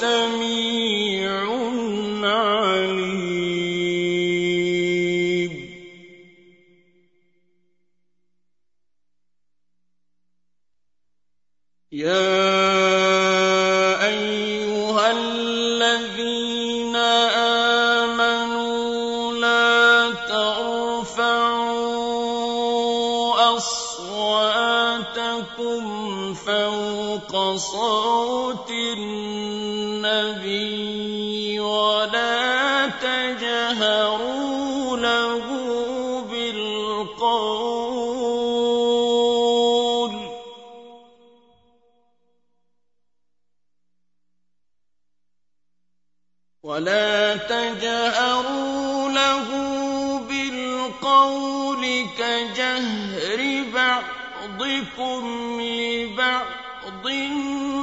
سميع عليم. يا أيها الذين آمنوا لا ترفعوا اصواتكم فوق صوت النبي ولا لبعض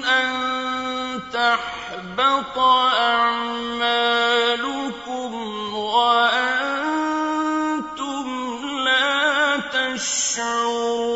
أن تحبط أعمالكم وأنتم لا تشعرون.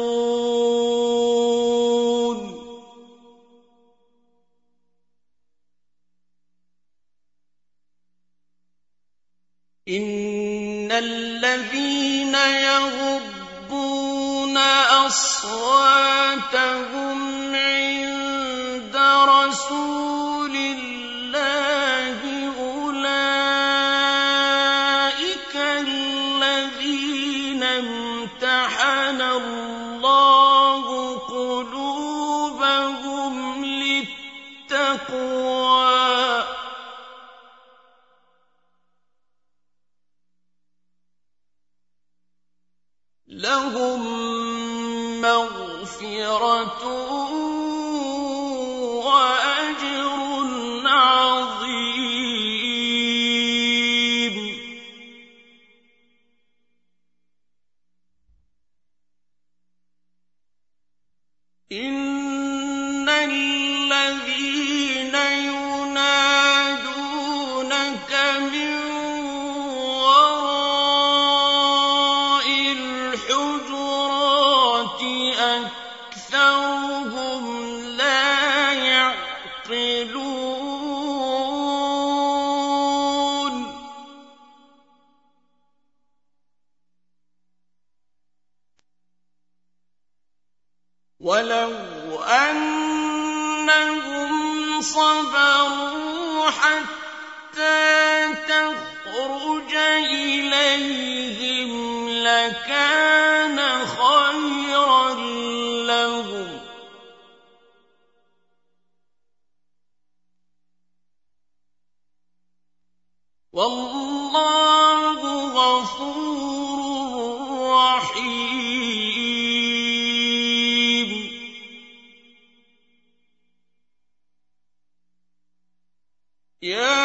إن ولو أنهم صبروا حتى تخرج إليهم لكان خيرا لهم والله يا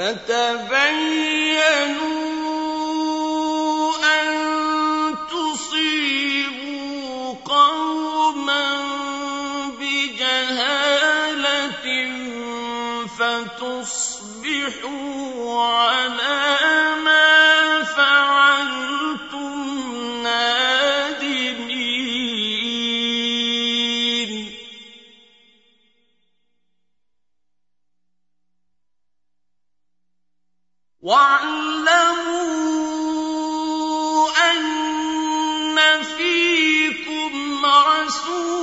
فتبينوا أن تصيبوا قوما بجهالة فتصبحوا على واعلموا أن فيكم رسول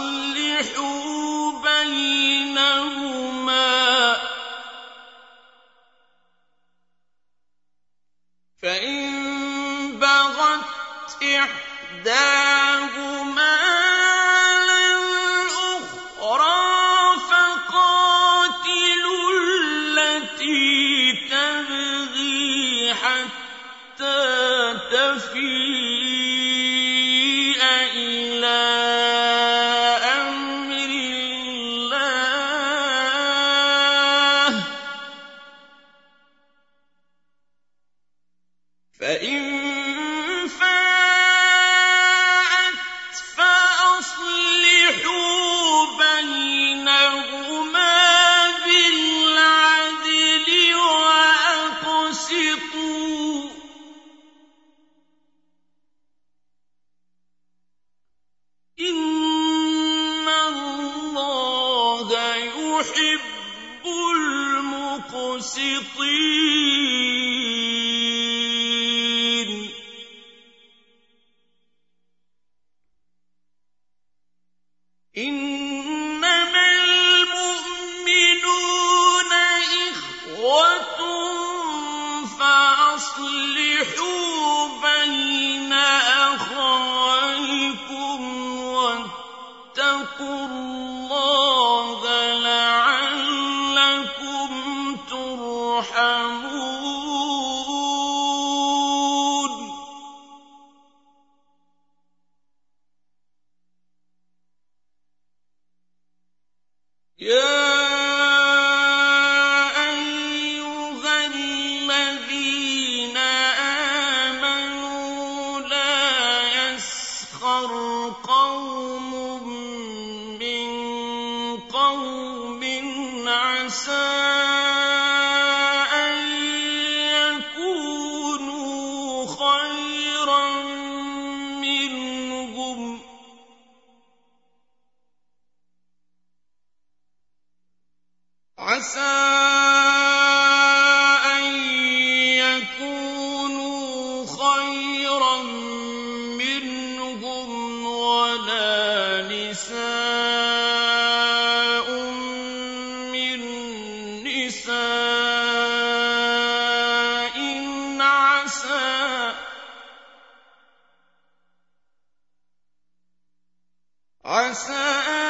وَأَصْلِحُوا بَيْنَهُمَا ۖ فَإِن بَغَتْ إِحْدَاهُمَا عَلَى الْأُخْرَىٰ فَقَاتِلُوا الَّتِي تَبْغِي حَتَّىٰ تَفِيءَ إِلَىٰ يحب المقسطين. يرحمون عسى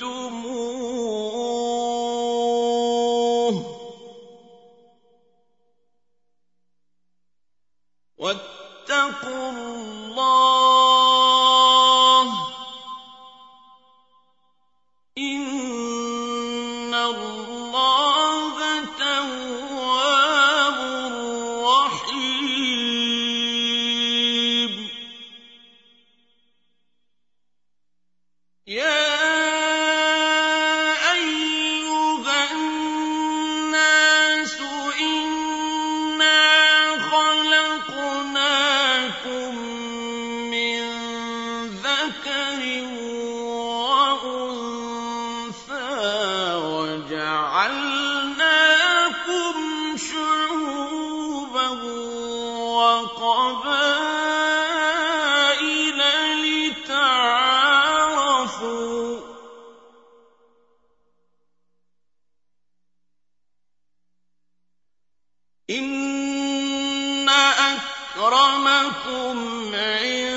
أكرمكم عند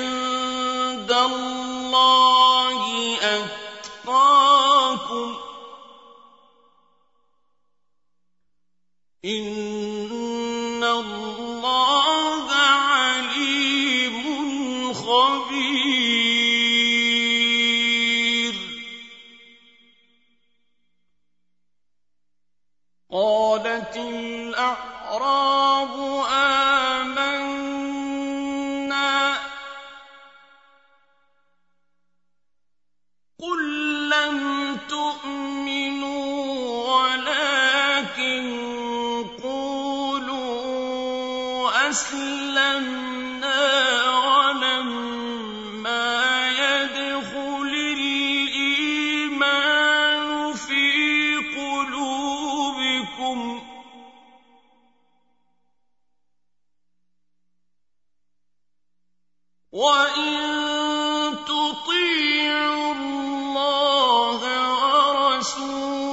أسلمنا ولما يدخل الإيمان في قلوبكم وإن تطيعوا الله ورسوله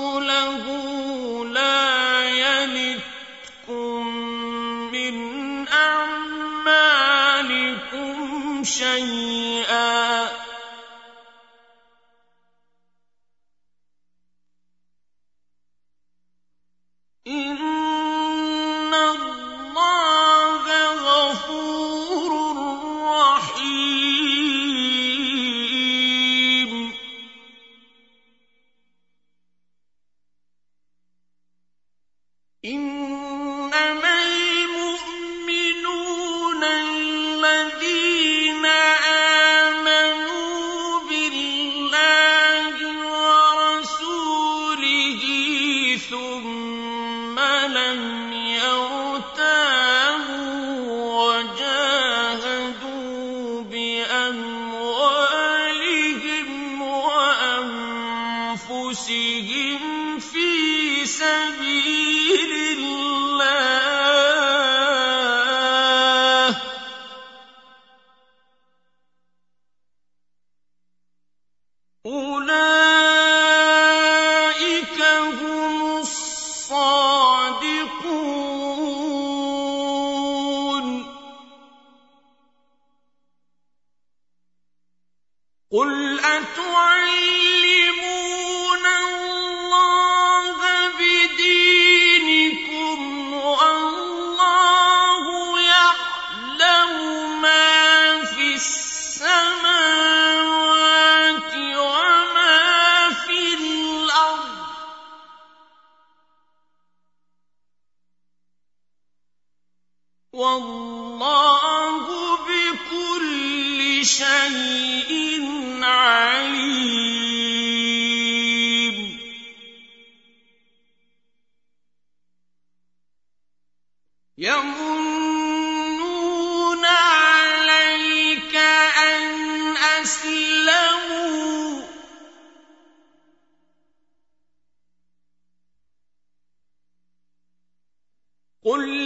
قل